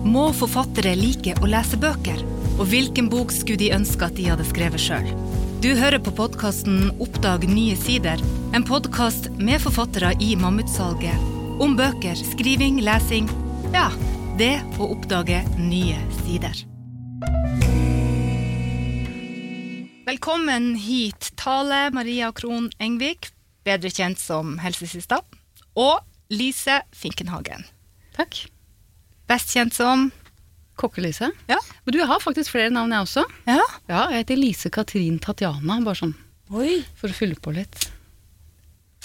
Må forfattere like å lese bøker? Og hvilken bok skulle de ønske at de hadde skrevet sjøl? Du hører på podkasten Oppdag nye sider, en podkast med forfattere i Mammutsalget. Om bøker, skriving, lesing. Ja, det å oppdage nye sider. Velkommen hit, Tale Maria Krohn Engvik, bedre kjent som Helsesista, og Lise Finkenhagen. Takk. Best kjent som Kokkelise. Ja. Men du, jeg har faktisk flere navn, jeg også. Ja. Ja, Jeg heter Lise Katrin Tatjana, bare sånn Oi. for å fylle på litt.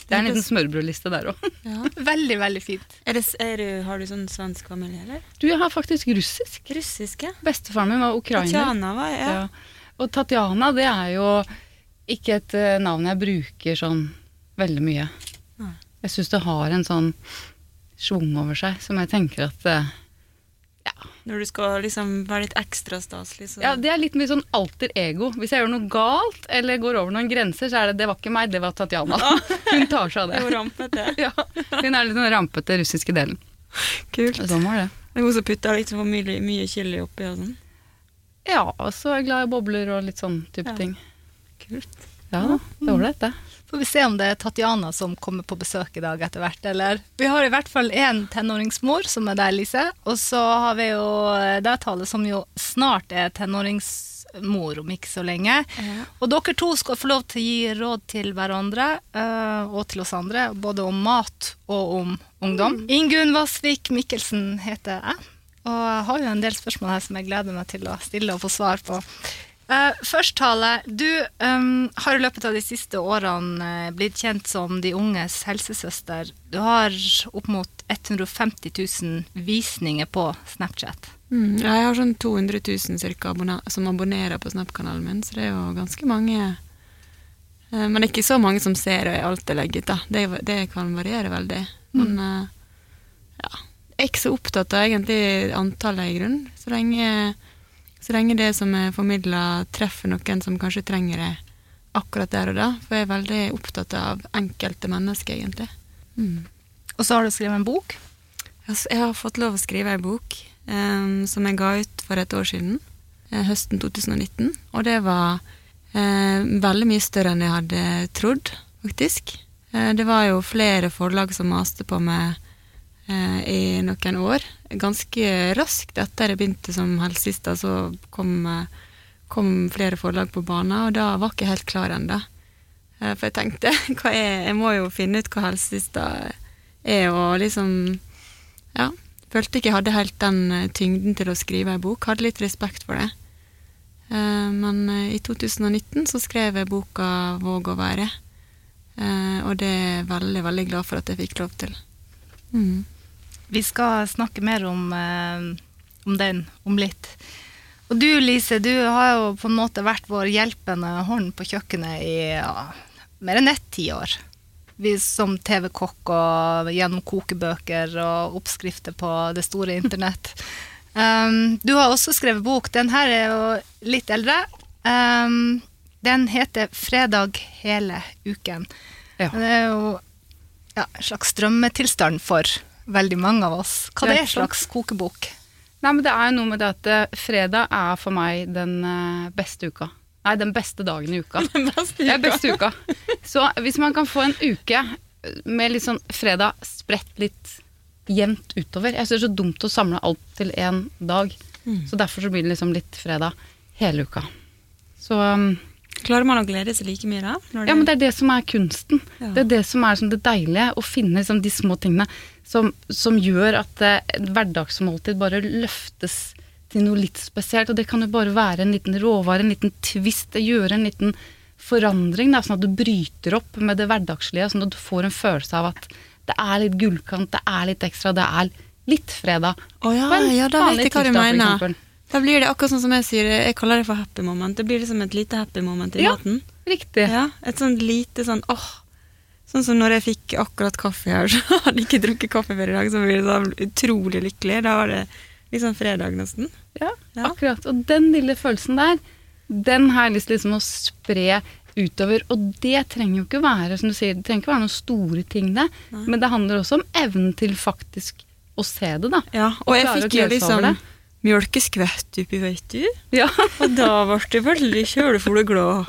Det er en liten smørbrødliste der òg. Ja. Veldig, veldig fint. Er det, er du, har du sånn svensk familie, eller? Du, jeg har faktisk russisk. Russiske? Bestefaren min var ukrainer. Tatjana, var, Ja. Ja. Og Tatjana, det er jo ikke et eh, navn jeg bruker sånn veldig mye. Nei. Jeg syns det har en sånn schwung over seg som jeg tenker at eh, Når du skal liksom være litt ekstra staselig, så Ja, det er litt mye sånn alter ego. Hvis jeg gjør noe galt eller går over noen grenser, så er det 'det var ikke meg, det var Tatjana'. Hun tar seg av Det er rampete. Ja, hun er litt den rampete russiske delen. Kult. Sånn var det. Det er hun som putter litt for mye, mye chili oppi og sånn. Ja, og så er jeg glad i bobler og litt sånn type Ja. ting. Kult. Ja da, det er ålreit, det. Får vi se om det er Tatjana som kommer på besøk i dag etter hvert, eller Vi har i hvert fall én tenåringsmor, som er deg, Lise. Og så har vi jo deg, Tale, som jo snart er tenåringsmor om ikke så lenge. Ja. Og dere to skal få lov til å gi råd til hverandre eh, og til oss andre, både om mat og om ungdom. Ingunn Vassvik Mikkelsen heter jeg, og jeg har jo en del spørsmål her som jeg gleder meg til å stille og få svar på. Eh, først, Tale. Du um, har i løpet av de siste årene eh, blitt kjent som de unges helsesøster. Du har opp mot 150 000 visninger på Snapchat. Mm, jeg har sånn 200 000 cirka som abonnerer på Snap-kanalen min, så det er jo ganske mange. Eh, Men det er ikke så mange som ser alt jeg legger ut, da. Det, det kan variere veldig. Men uh, ja. Jeg er ikke så opptatt av egentlig antallet, i grunnen. Så lenge, så lenge det som er formidla, treffer noen som kanskje trenger det akkurat der og da. For jeg er veldig opptatt av enkelte mennesker, egentlig. Mm. Og så har du skrevet en bok. Jeg har fått lov å skrive ei bok um, som jeg ga ut for et år siden, eh, høsten 2019. Og det var eh, veldig mye større enn jeg hadde trodd, faktisk. Det var jo flere forlag som maste på meg i noen år. Ganske raskt etter jeg begynte som helsesista, så kom, eh, kom flere forlag på banen, og da var jeg ikke helt klar ennå. Eh, for jeg tenkte hva er, jeg må jo finne ut hva helsesista er, og liksom ja. Følte ikke jeg hadde helt den eh, tyngden til å skrive ei bok. Hadde litt respekt for det. Eh, men eh, i 2019 så skrev jeg boka 'Våg å være'. Eh, og det er jeg veldig, veldig glad for at jeg fikk lov til. Mm. Vi skal snakke mer om, eh, om den om litt. Og du Lise, du har jo på en måte vært vår hjelpende hånd på kjøkkenet i ja, mer enn ett tiår. Vi som TV-kokk og gjennom kokebøker og oppskrifter på det store internett. Um, du har også skrevet bok. Den her er jo litt eldre. Um, den heter 'Fredag hele uken'. Ja. Det er jo ja, en slags drømmetilstand for veldig mange av oss. Hva Det det er en slags kokebok? Nei, men det er jo noe med det at eh, fredag er for meg den eh, beste uka. Nei, den beste dagen i uka. Den Det er beste uka. Så hvis man kan få en uke med litt sånn fredag spredt litt jevnt utover Jeg synes det er så dumt å samle alt til én dag. Så derfor så blir det liksom litt fredag hele uka. Så um, Klarer man å glede seg like mye da? Ja, men det er det som er kunsten. Ja. Det er det som er sånn det deilige, å finne liksom de små tingene som, som gjør at eh, et hverdagsmåltid bare løftes til noe litt spesielt. Og det kan jo bare være en liten råvare, en liten twist, gjøre en liten forandring. Da, sånn at du bryter opp med det hverdagslige, sånn at du får en følelse av at det er litt gullkant, det er litt ekstra, det er litt fredag. Å ja, ja, da vet jeg hva du mener. Da blir det akkurat sånn som jeg sier, jeg kaller det for happy moment. Det blir liksom et lite happy moment i Ja. maten. Riktig. Ja, et sånn lite sånn åh. Sånn som når jeg fikk akkurat kaffe her, så hadde jeg ikke drukket kaffe før i dag, så ble jeg så utrolig lykkelig. Da var det liksom fredag nesten. Ja, Ja. akkurat. Og den lille følelsen der, den har jeg lyst til liksom å spre utover. Og det trenger jo ikke være som du sier, det trenger ikke være noen store ting, det. Men det handler også om evnen til faktisk å se det, da. Ja, og jeg fikk jo glede seg over skvett oppi, veit du. Ja, Og da ble jeg veldig kjølefull og glad.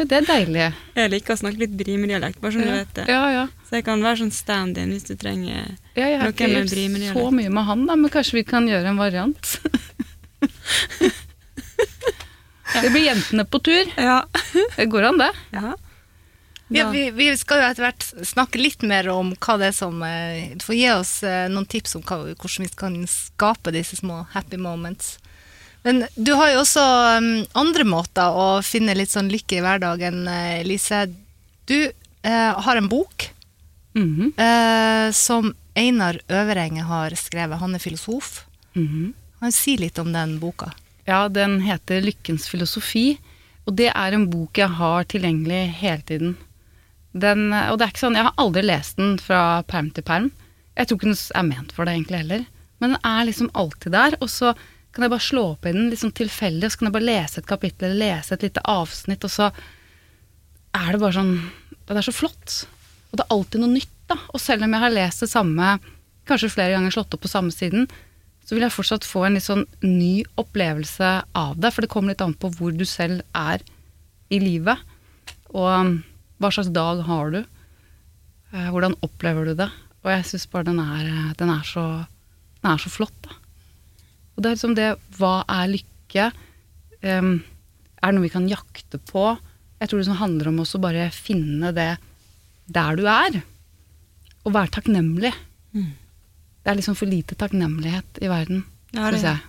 det er deilig. Jeg liker å snakke litt Brimi-dialekt, bare ja. du vet det. Ja, ja. Så jeg kan være sånn stand-in hvis du trenger Ja, jeg har Noe med gjort Brimi-dialekt. så mye med han, da, men kanskje vi kan gjøre en variant. det blir jentene på tur. Ja. Det går an, det. ja. Ja, vi, vi skal jo etter hvert snakke litt mer om hva det er som eh, Du får gi oss eh, noen tips om hva, hvordan vi kan skape disse små happy moments. Men du har jo også um, andre måter å finne litt sånn lykke i hverdagen, eh, Lise. Du eh, har en bok Mhm, eh, som Einar Øverenge har skrevet. Han er filosof. mhm. Han sier litt om den boka. Ja, den heter Lykkens filosofi, og det er en bok jeg har tilgjengelig hele tiden. Den, og det er ikke sånn, Jeg har aldri lest den fra perm til perm. Jeg tror ikke den er ment for det egentlig heller. Men den er liksom alltid der, og så kan jeg bare slå opp i den liksom tilfeldig, og så kan jeg bare lese et kapittel eller lese et lite avsnitt, og så er det bare sånn Det er så flott. Og det er alltid noe nytt, da. Og selv om jeg har lest det samme kanskje flere ganger slått opp på samme siden, så vil jeg fortsatt få en litt sånn ny opplevelse av det. For det kommer litt an på hvor du selv er i livet. Og hva slags dag har du? Eh, Hvordan opplever du det? Og jeg syns bare den er, eh, den, er så, den er så flott, da. Og det er liksom det Hva er lykke? Um, er det noe vi kan jakte på? Jeg tror det liksom handler om også bare finne det der du er. Og være takknemlig. Mm. Det er liksom for lite takknemlighet i verden, Ja, syns det, jeg.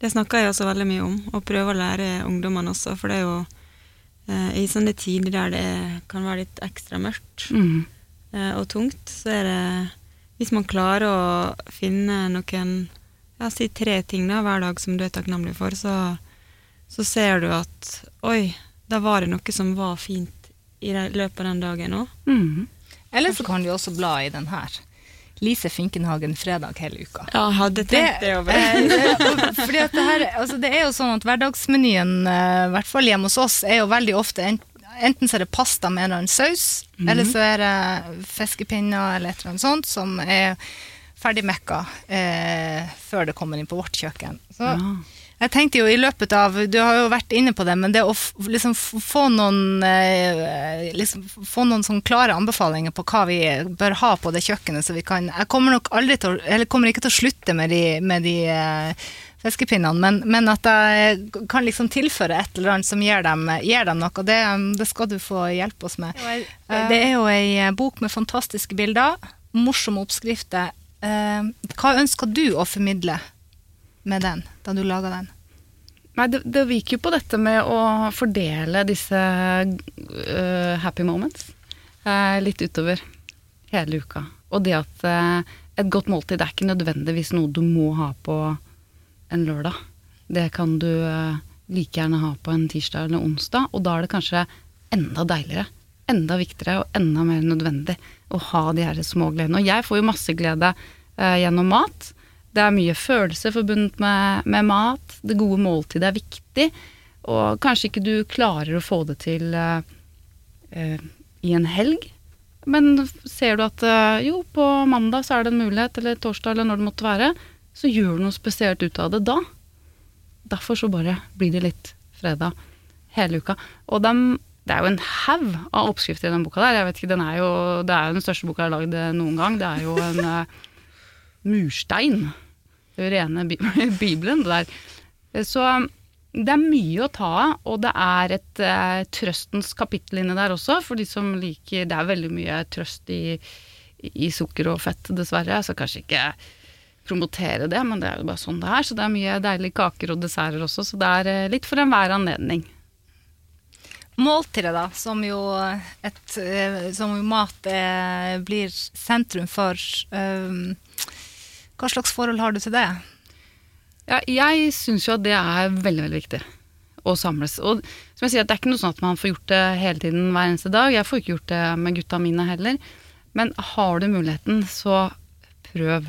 det snakker jeg også veldig mye om, og prøver å lære ungdommene også. For det er jo i sånne tider der det kan være litt ekstra mørkt Mm. eh, og tungt, så er det Hvis man klarer å finne noen ja, si tre ting da, hver dag som du er takknemlig for, så, så ser du at oi, da var det noe som var fint i løpet av den dagen òg. Mm. Eller så kan du også bla i den her. Lise Finkenhagen fredag hele uka. Ja, hadde tenkt det over. eh, fordi at det, her, altså det er jo sånn at hverdagsmenyen, eh, i hvert fall hjemme hos oss, er jo veldig ofte en, enten så er det pasta med en eller annen saus, eller så er det fiskepinner eller et eller annet sånt som er ferdig mekka eh, før det kommer inn på vårt kjøkken. Så Ja. Jeg tenkte jo i løpet av, du har jo vært inne på det, men det å liksom få noen, eh, liksom få noen sånn klare anbefalinger på hva vi bør ha på det kjøkkenet, så vi kan, jeg kommer nok aldri til å, eller kommer ikke til å slutte med de, med de eh, fiskepinnene, men, men at jeg kan liksom tilføre et eller annet som gir dem, gir dem noe, det, det skal du få hjelpe oss med. Eh, Det er jo ei bok med fantastiske bilder, morsomme oppskrifter. Hva ønsker du å formidle med den, da du laga den? Nei, det, det gikk jo på dette med å fordele disse uh, happy moments uh, litt utover hele uka. Og det at uh, et godt måltid er ikke nødvendigvis noe du må ha på en lørdag. Det kan du like gjerne ha på en tirsdag eller onsdag, og da er det kanskje enda deiligere. Enda viktigere og enda mer nødvendig å ha de her små gledene. Og jeg får jo masse glede gjennom mat. Det er mye følelser forbundet med, med mat. Det gode måltidet er viktig. Og kanskje ikke du klarer å få det til uh, uh, i en helg. Men ser du at uh, jo, på mandag så er det en mulighet, eller torsdag eller når det måtte være, så gjør du noe spesielt ut av det da. Derfor så bare blir det litt fredag hele uka. Og de, det er jo en haug av oppskrifter i den boka der. Jeg vet ikke, den er jo, Det er jo den største boka jeg har lagd noen gang. Det er jo en murstein. Jo rene bi Bibelen, det der. Eh, Så det er mye å ta av, og det er et eh, trøstens kapittel inni der også, for de som liker Det er veldig mye trøst i, i sukker og fett, dessverre. Skal kanskje ikke promotere det, men det er jo bare sånn det er. Så det er mye deilige kaker og desserter også, så det er eh, litt for enhver anledning. Måltidet, da, som jo, et, eh, som jo mat eh, blir sentrum for. eh, hva slags forhold har du til det? Ja, jeg syns jo at det er veldig, veldig viktig å samles. Og som jeg sier, det er ikke noe sånn at man får gjort det hele tiden hver eneste dag. Jeg får ikke gjort det med gutta mine heller. Men har du muligheten, så prøv.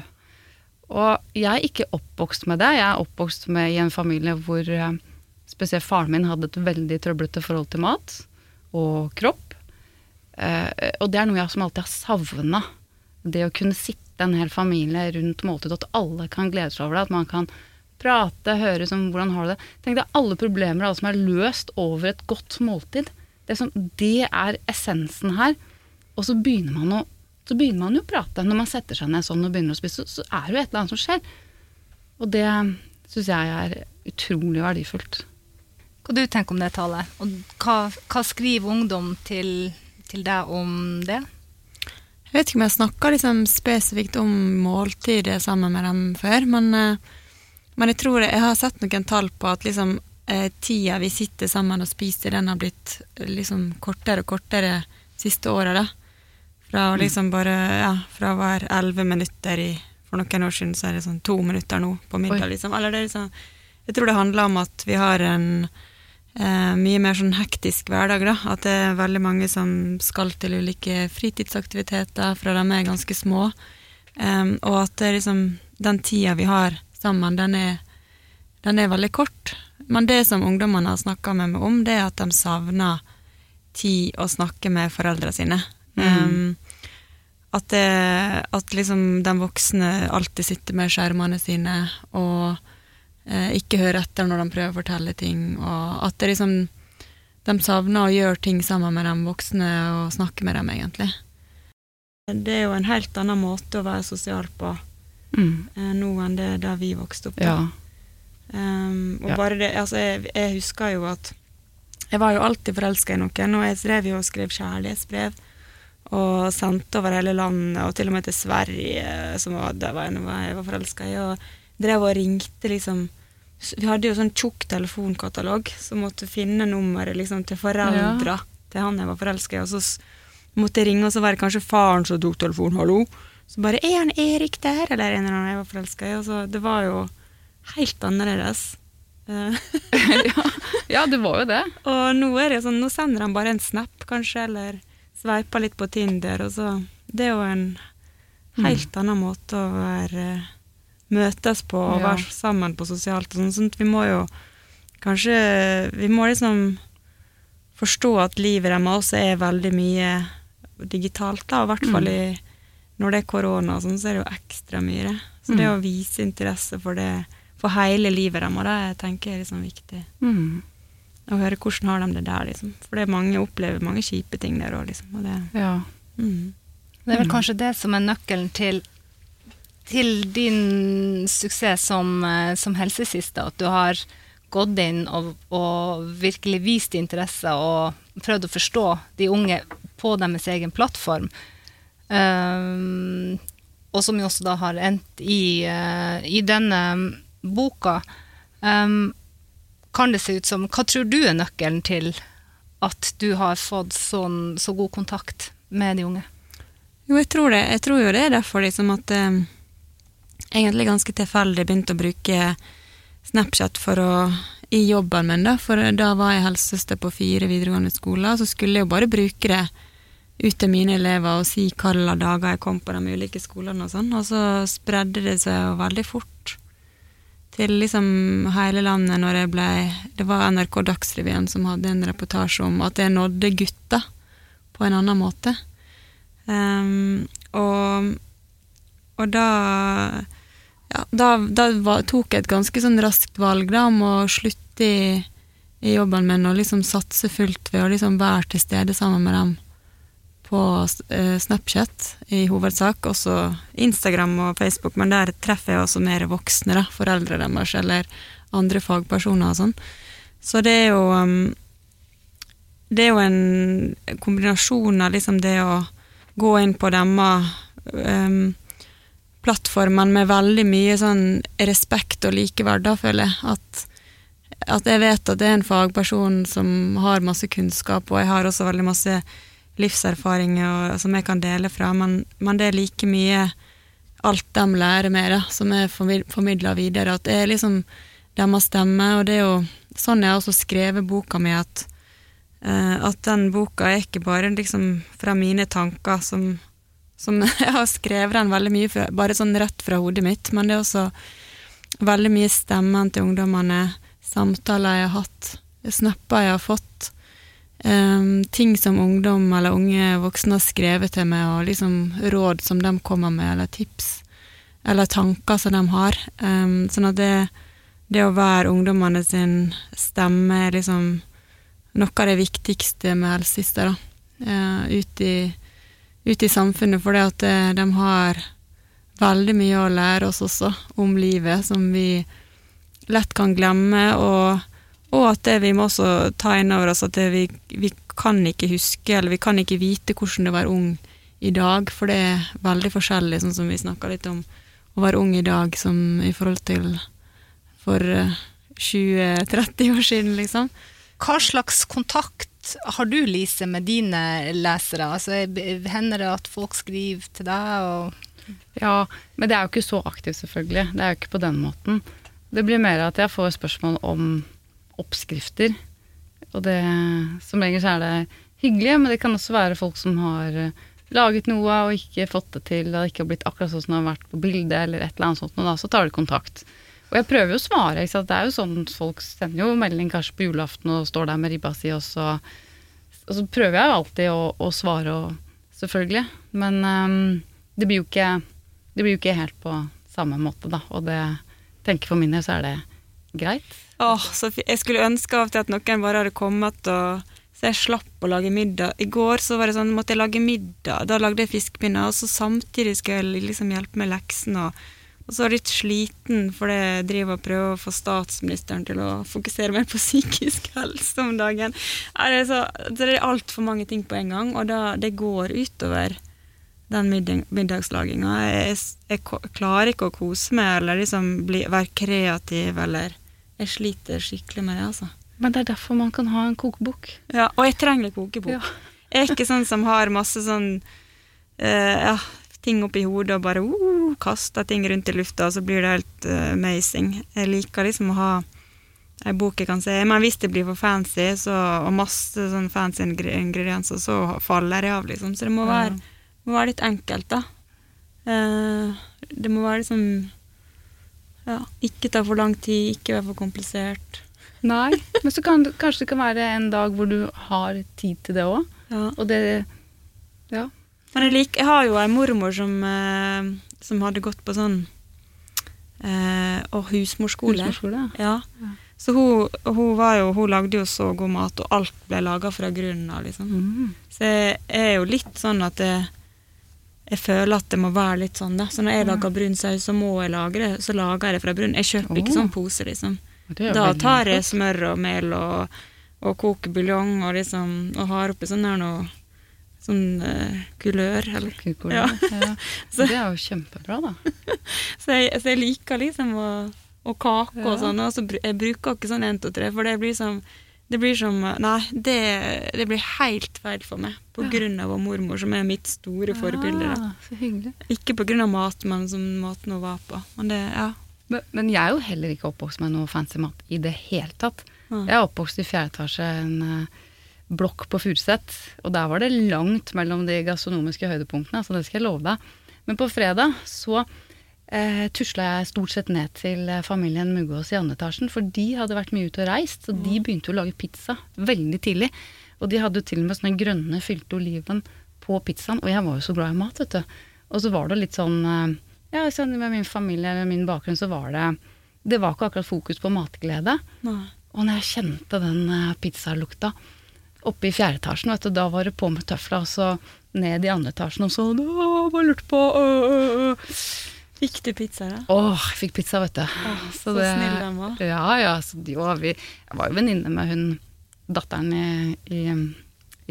Og jeg er ikke oppvokst med det. Jeg er oppvokst med, i en familie hvor eh, spesielt faren min hadde et veldig trøblete forhold til mat og kropp. Eh, og det er noe jeg som alltid har savna. Det å kunne sitte en hel familie rundt måltid, at alle kan glede seg over det. At man kan prate, høre som hvordan har du det. Tenk deg alle problemer alle som er løst over et godt måltid. Det er, sånn, det er essensen her. Og så begynner man å så begynner man jo å prate. Når man setter seg ned sånn og begynner å spise, så er det jo et eller annet som skjer. Og det syns jeg er utrolig verdifullt. Hva du tenker om det tallet? Og hva, hva skriver ungdom til, til, deg om det? Jeg vet ikke om jeg snakka liksom spesifikt om måltidet sammen med dem før, men, eh, men, jeg tror jeg har sett noen tall på at liksom, eh, tida vi sitter sammen og spiser, den har blitt liksom kortere og kortere siste året. Fra mm. liksom bare ja, fra være elleve minutter i For noen år siden så er det sånn to minutter nå på middag, liksom. Eller det er liksom Jeg tror det handler om at vi har en eh, mye mer sånn hektisk hverdag, da. At det er veldig mange som skal til ulike fritidsaktiviteter fra de er ganske små. Um, og at det er liksom Den tida vi har sammen, den er, den er veldig kort. Men det som ungdommene har snakka med meg om, det er at de savner tid å snakke med foreldrene sine. Mm. Um, at, det, at liksom de voksne alltid sitter med skjermene sine og ikke hører etter når de prøver å fortelle ting, og at det liksom de savner å gjøre ting sammen med de voksne og snakke med dem, egentlig. Det er jo en helt annen måte å være sosial på mm. eh, nå enn det da vi vokste opp. Ja. Um, og ja. bare det, altså jeg, jeg, husker jo at jeg var jo alltid forelska i noen, og jeg drev jo og skrev kjærlighetsbrev og sendte over hele landet, og til og med til Sverige, som var, det var jeg var forelska i. Og drev og ringte liksom Vi hadde jo sånn tjukk telefonkatalog, så måtte finne nummeret liksom, til foreldra ja. til han jeg var forelska i. Og så måtte jeg ringe, og så var det kanskje faren som tok telefonen. 'Hallo?' Så bare 'Er han Erik der?' Eller en eller annen jeg var forelska i. Og så det var jo helt annerledes. ja. ja, det var jo det. Og nå er det sånn, nå sender han bare en snap, kanskje, eller sveiper litt på Tinder, og så Det er jo en helt mm. annen måte å være møtes på og ja. være sammen på sosialt sånn. sånn vi må jo kanskje Vi må liksom forstå at livet deres også er veldig mye digitalt, da, og i hvert fall mm. når det er korona og sånn, så er det jo ekstra mye. Så det mm. å vise interesse for det for hele livet deres, det tenker jeg er liksom viktig. Mm Å høre hvordan har de det der, liksom. For det er mange opplever mange kjipe ting der òg, liksom. Og det, ja. mm. det er vel kanskje det som er nøkkelen til, til din suksess som, eh, som helsesiste, at du har gått inn og, og, virkelig vist interesse og prøvd å forstå de unge på deres egen plattform. Um, og som jo også da har endt i, uh, i denne boka. Um, kan det se ut som Hva tror du er nøkkelen til at du har fått sånn, så god kontakt med de unge? Jo, jeg tror det. Jeg tror jo det er derfor liksom at eh, egentlig ganske tilfeldig begynte å bruke Snapchat for å i jobben min, da, for da var jeg helsesøster på fire videregående skoler, så skulle jeg jo bare bruke det ut til mine elever og si hvilke dager jeg kom på de ulike skolene og sånn, og så spredde det seg jo veldig fort til liksom hele landet når jeg ble Det var NRK Dagsrevyen som hadde en reportasje om at jeg nådde gutta på en annen måte. Um, og da ja, da, da tok jeg et ganske sånn raskt valg da, om å slutte i, i jobben min og liksom satse fullt ved å liksom være til stede sammen med dem på eh, Snapchat i hovedsak, også Instagram og Facebook, men der treffer jeg også mer voksne, da, foreldre deres eller andre fagpersoner og sånn. Så det er jo um, Det er jo en kombinasjon av liksom det å gå inn på deres um, plattformen med veldig mye sånn respekt og likeverd, da, føler jeg. At, at jeg vet at det er en fagperson som har masse kunnskap, og jeg har også veldig masse livserfaringer som jeg kan dele fra, men, men, det er like mye alt de lærer meg, da, som er formidla videre. At det er liksom deres stemme, og det er jo sånn jeg har også skrevet boka mi, at, uh, at den boka er ikke bare liksom fra mine tanker, som, som Jeg har skrevet den veldig mye for, bare sånn rett fra hodet mitt, men det er også veldig mye stemmen til ungdommene, samtaler jeg har hatt, snapper jeg har fått Um, ting som ungdom eller unge voksne har skrevet til meg, og liksom råd som de kommer med, eller tips, eller tanker som de har. Um, sånn at det, det å være ungdommene sin stemme er liksom noe av det viktigste med helsesøster. Eh, ut, i, ut i samfunnet, for det at eh, de har veldig mye å lære oss også om livet, som vi lett kan glemme, og, og at vi må også ta inn over oss at vi, vi kan ikke huske, eller vi kan ikke vite hvordan det var ung i dag, for det er veldig forskjellig, sånn som vi snakka litt om å være ung i dag som i forhold til for eh, 20-30 år siden, liksom. Hva slags kontakt har du, Lise, med dine lesere? Altså, hender det at folk skriver til deg? Ja, men det er jo ikke så aktivt, selvfølgelig. Det er jo ikke på den måten. Det blir mer at jeg får spørsmål om oppskrifter. Og det Som regel så er det hyggelig, men det kan også være folk som har eh, laget noe og ikke fått det til, og ikke har blitt akkurat sånn som det har vært på bildet, eller et eller annet sånt, og da så tar de kontakt. Og jeg prøver jo å svare, ikke sant. Det er jo sånn folk sender jo melding kanskje på julaften og står der med ribba si, og så, og så prøver jeg jo alltid å, å svare, og, selvfølgelig. Men um, det blir ikke det blir jo ikke helt på samme måte, da. Og det tenker for min del så er det greit. Åh, så jeg skulle ønske av og til at noen bare hadde kommet og så jeg slapp å lage middag. I går så var det sånn, måtte jeg lage middag. Da lagde jeg fiskepinner, og så samtidig skal jeg liksom hjelpe med leksene. Og, og så litt sliten fordi jeg driver og prøver å få statsministeren til å fokusere mer på psykisk helse om dagen. Det er, så, det er altfor mange ting på en gang, og da, det går utover den middag, middagslaginga. Jeg, jeg, klarer ikke å kose meg eller liksom bli, være kreativ eller Jeg sliter skikkelig med det, altså. Men det er derfor man kan ha en kokebok. Ja, og jeg trenger kokebok. Ja. Jeg er ikke sånn som har masse sånn Uh, ja, ting oppi hodet og bare uh, kaster ting rundt i lufta, og så blir det helt uh, amazing. Jeg liker liksom å ha ei bok jeg kan se. Men hvis det blir for fancy så, og masse sånn fancy ingredienser, så faller jeg av, liksom. Så det må være, må være litt enkelt, da. Uh, det må være liksom ja, ikke ta for lang tid, ikke være for komplisert. Nei, men så kan det, kanskje det kan være en dag hvor du har tid til det òg. Ja. Og det Ja. Men jeg, lik, jeg har jo ei mormor som, eh, som hadde gått på sånn eh, Og husmorskole. Husmorskole, Ja. Så hun, hun, var jo, hun lagde jo så god mat, og alt ble laga fra grunnen av, liksom. Mm. Så jeg er jo litt sånn at jeg, jeg føler at det må være litt sånn, da. Så når jeg lager brun saus, så må jeg lage det. Så lager jeg det fra brun. Jeg kjøper ikke sånn pose, liksom. Da tar jeg smør og mel og, og koker buljong og liksom Og har oppi sånn her noe Sånn uh, kulør, eller. Ja. Ja. Det er jo kjempebra, da. Så jeg, så jeg liker liksom å, og kake og sånn, og så jeg bruker ikke sånn 1, 2, 3, for det blir som det blir som Nei, det, det blir helt feil for meg, på grunn av mormor, som er mitt store forbilde. da. Ah. Ikke på grunn av mat, men som måten hun var på. Men det, ja. Men, men jeg er jo heller ikke oppvokst med noe fancy mat i det hele tatt. Jeg er oppvokst i fjerde etasje, en eh, blokk på Furuset. Og der var det langt mellom de gastronomiske høydepunktene, så det skal jeg love deg. Men på fredag så eh, tusla jeg stort sett ned til eh, familien Muggås i andre etasjen, for de hadde vært mye ute og reist, så de begynte å lage pizza veldig tidlig. Og de hadde jo til og med sånne grønne fylte oliven på pizzaen, og jeg var jo så glad i mat, vet du. Og så var det litt sånn eh, Ja, sånn med min familie eller min bakgrunn så var det Det var ikke akkurat fokus på matglede. Nei. Og når jeg kjente den eh, pizzalukta oppe i fjerde etasjen, vet du, da var det på med tøfla, og så ned i andre etasjen og så Å, bare lurte på øh, øh. Fikk du pizza, da? Åh, jeg fikk pizza, vet du. så snill den var. Ja, ja. Så de var, vi, jeg var jo venninne med hun datteren i, i,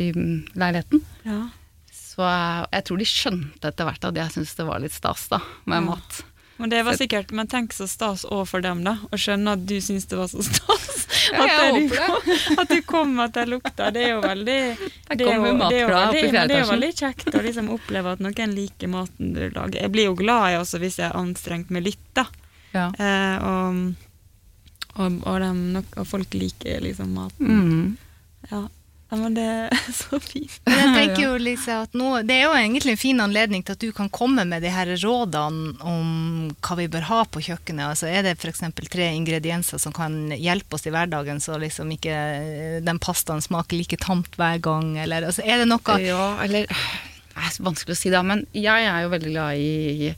i leiligheten. Ja. Så jeg, jeg tror de skjønte etter hvert at jeg syntes det var litt stas da, med Ja. mat. Men det var sikkert, men tenk så stas òg for dem, da. Å skjønne at du syns det var så stas. Ja, at, jeg du, at du kom med den lukta. Det er jo veldig det er kommer jo- det er jo Det er jo veldig kjekt å liksom oppleve at noen liker maten du lager. Jeg blir jo glad i også hvis jeg har anstrengt meg litt, da. Ja. Eh, og, og, og, de, nok- og folk liker liksom maten. Mm. Ja. Ja, men det er så fint. Men jeg tenker jo Lisa, at nå, Det er jo egentlig en fin anledning til at du kan komme med de her rådene om hva vi bør ha på kjøkkenet. Altså Er det f.eks. tre ingredienser som kan hjelpe oss i hverdagen, så liksom ikke eh, den pastaen smaker like tamt hver gang? Eller altså, er det noe Ja, eller Det er vanskelig å si, da, men jeg er jo veldig glad i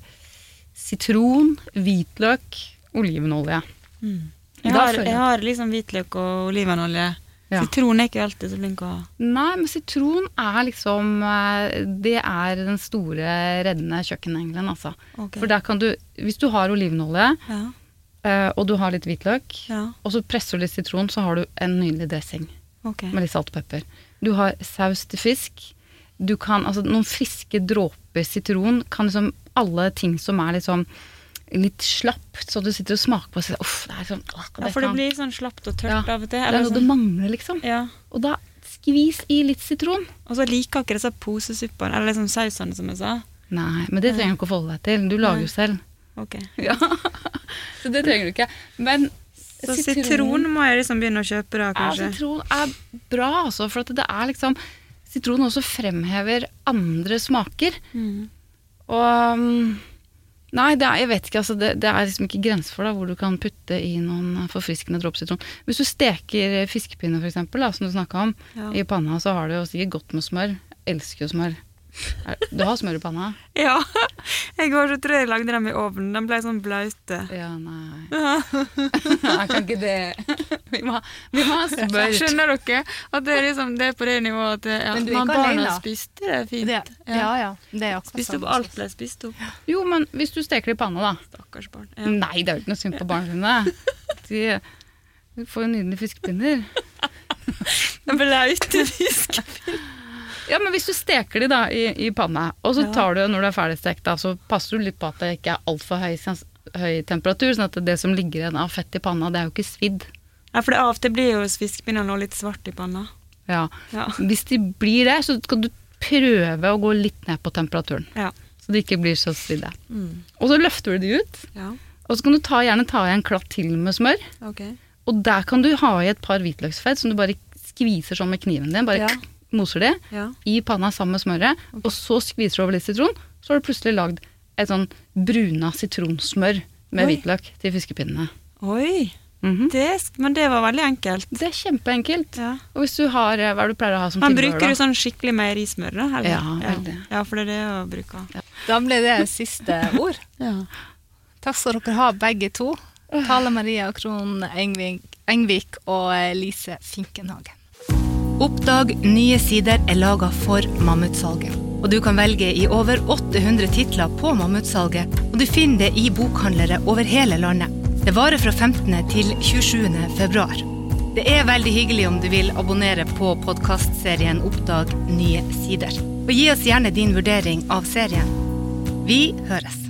sitron, hvitløk, olivenolje. Jeg har, jeg har liksom hvitløk og olivenolje. Ja. Sitron er ikke alltid så flink å. Nei, men sitron er liksom eh, Det er den store reddende kjøkkenengelen, altså. Okay. For der kan du Hvis du har olivenolje, Ja, eh, og du har litt hvitløk, ja, og så presser du litt sitron, så har du en nydelig dressing okay. med litt salt og pepper. Du har saus til fisk. Du kan Altså noen friske dråper sitron kan liksom Alle ting som er liksom litt slapp, så du sitter og smaker på og sier uff, det er sånn åh, Ja, for det blir sånn slapt og tørt Ja, av og til. Det er Eller noe det sånn. mangler, liksom. Ja. Og da skvis i litt sitron. Og så liker ikke disse posesuppene, eller liksom sausene, som jeg sa. Nei, men det trenger du ikke å forholde deg til. Du lager jo selv. Ok. Ja, Så det trenger du ikke. Men Så sitron må jeg liksom begynne å kjøpe, da, kanskje? ja, sitron er bra, altså. For at det er liksom Sitron også fremhever andre smaker. Mm. Og um, Nei, det er, jeg vet ikke, altså, det, det er liksom ikke grenser for da, hvor du kan putte i noen forfriskende dråper sitron. Hvis du steker fiskepinner, for eksempel, da, som du snakka om, Ja. i panna, så har du jo sikkert godt med smør. Elsker jo smør. Du har smør i panna? Ja. Jeg var så tror jeg lagde dem i ovnen. De ble sånn blaute. Ja, nei. Jeg kan ikke det. Vi må, vi må ha smør. Skjønner dere? At det er liksom det er på det nivået at ja, man barna spiste det fint. det, Ja, ja. Det er akkurat Spiste opp alt ble spist opp. Jo, men hvis du steker det i panna, da. Stakkars barn. Ja. Nei, det er jo ikke noe synd på barna sine. De, de får jo nydelige fiskepinner. Den blaute fisk. Ja, men hvis du steker de da i, i panna, og så tar du, når det er ferdigstekt, da, så passer du litt på at det ikke er altfor høy, høy temperatur, sånn at det som ligger igjen av fett i panna, det er jo ikke svidd. Ja, for det av og til blir jo fiskepinner nå litt svart i panna. Ja. Ja. Hvis de blir det, så skal du prøve å gå litt ned på temperaturen, Ja. så de ikke blir så svidde. Mm. Og så løfter du de ut, ja. og så kan du ta, gjerne ta i en klatt til med smør, Ok. og der kan du ha i et par hvitløksfett som du bare skviser sånn med kniven din, bare Ja. Moser det Ja. i panna sammen med smøret, og så skviser du over litt sitron, så har du plutselig lagd et sånn bruna sitronsmør med Oi. hvitløk til fiskepinnene. Oi. Mhm. Det, men det var veldig enkelt. Det er kjempeenkelt. Ja. Og hvis du har, eh, hva er du pleier å ha som Men tilbehør bruker du sånn skikkelig meierismør, da? eller? Ja, ja. veldig. ja, for det er det jeg bruker. Da ble det siste ord. Ja. Takk skal dere ha, begge to. Tale Maria Krohn Engvik, Engvik og eh, Lise Finkenhagen. Oppdag nye sider er laga for Mammutsalget. Og du kan velge i over 800 titler på Mammutsalget, og du finner det i bokhandlere over hele landet. Det varer fra 15. til 27. februar. Det er veldig hyggelig om du vil abonnere på podkastserien Oppdag nye sider. Og gi oss gjerne din vurdering av serien. Vi høres.